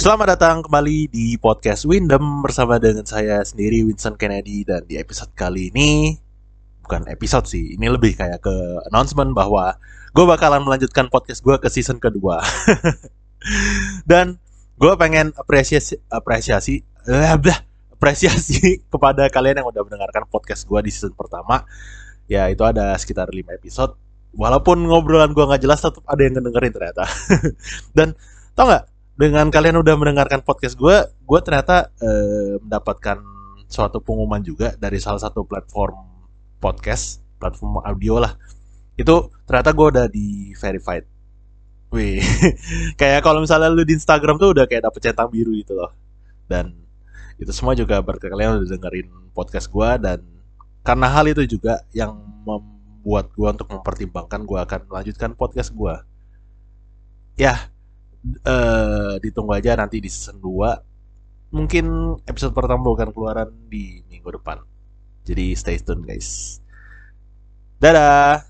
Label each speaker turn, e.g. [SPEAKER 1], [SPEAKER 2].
[SPEAKER 1] Selamat datang kembali di podcast Windem bersama dengan saya sendiri Winston Kennedy. Dan di episode kali ini bukan episode sih, ini lebih kayak ke announcement bahwa gue bakalan melanjutkan podcast gue ke season kedua. Dan gue pengen apresiasi apresiasi eh, apresiasi kepada kalian yang udah mendengarkan podcast gue di season pertama. Ya itu ada sekitar 5 episode. Walaupun ngobrolan gue nggak jelas tetap ada yang ngedengerin ternyata. Dan tau nggak dengan kalian udah mendengarkan podcast gue, gue ternyata eh, mendapatkan suatu pengumuman juga dari salah satu platform podcast, platform audio lah. Itu ternyata gue udah di verified. Wih, kayak kalau misalnya lu di Instagram tuh udah kayak dapet centang biru gitu loh. Dan itu semua juga berkat kalian udah dengerin podcast gue dan karena hal itu juga yang membuat gue untuk mempertimbangkan gue akan melanjutkan podcast gue. Ya, uh, ditunggu aja nanti di season 2 mungkin episode pertama bukan keluaran di minggu depan. Jadi stay tune guys. Dadah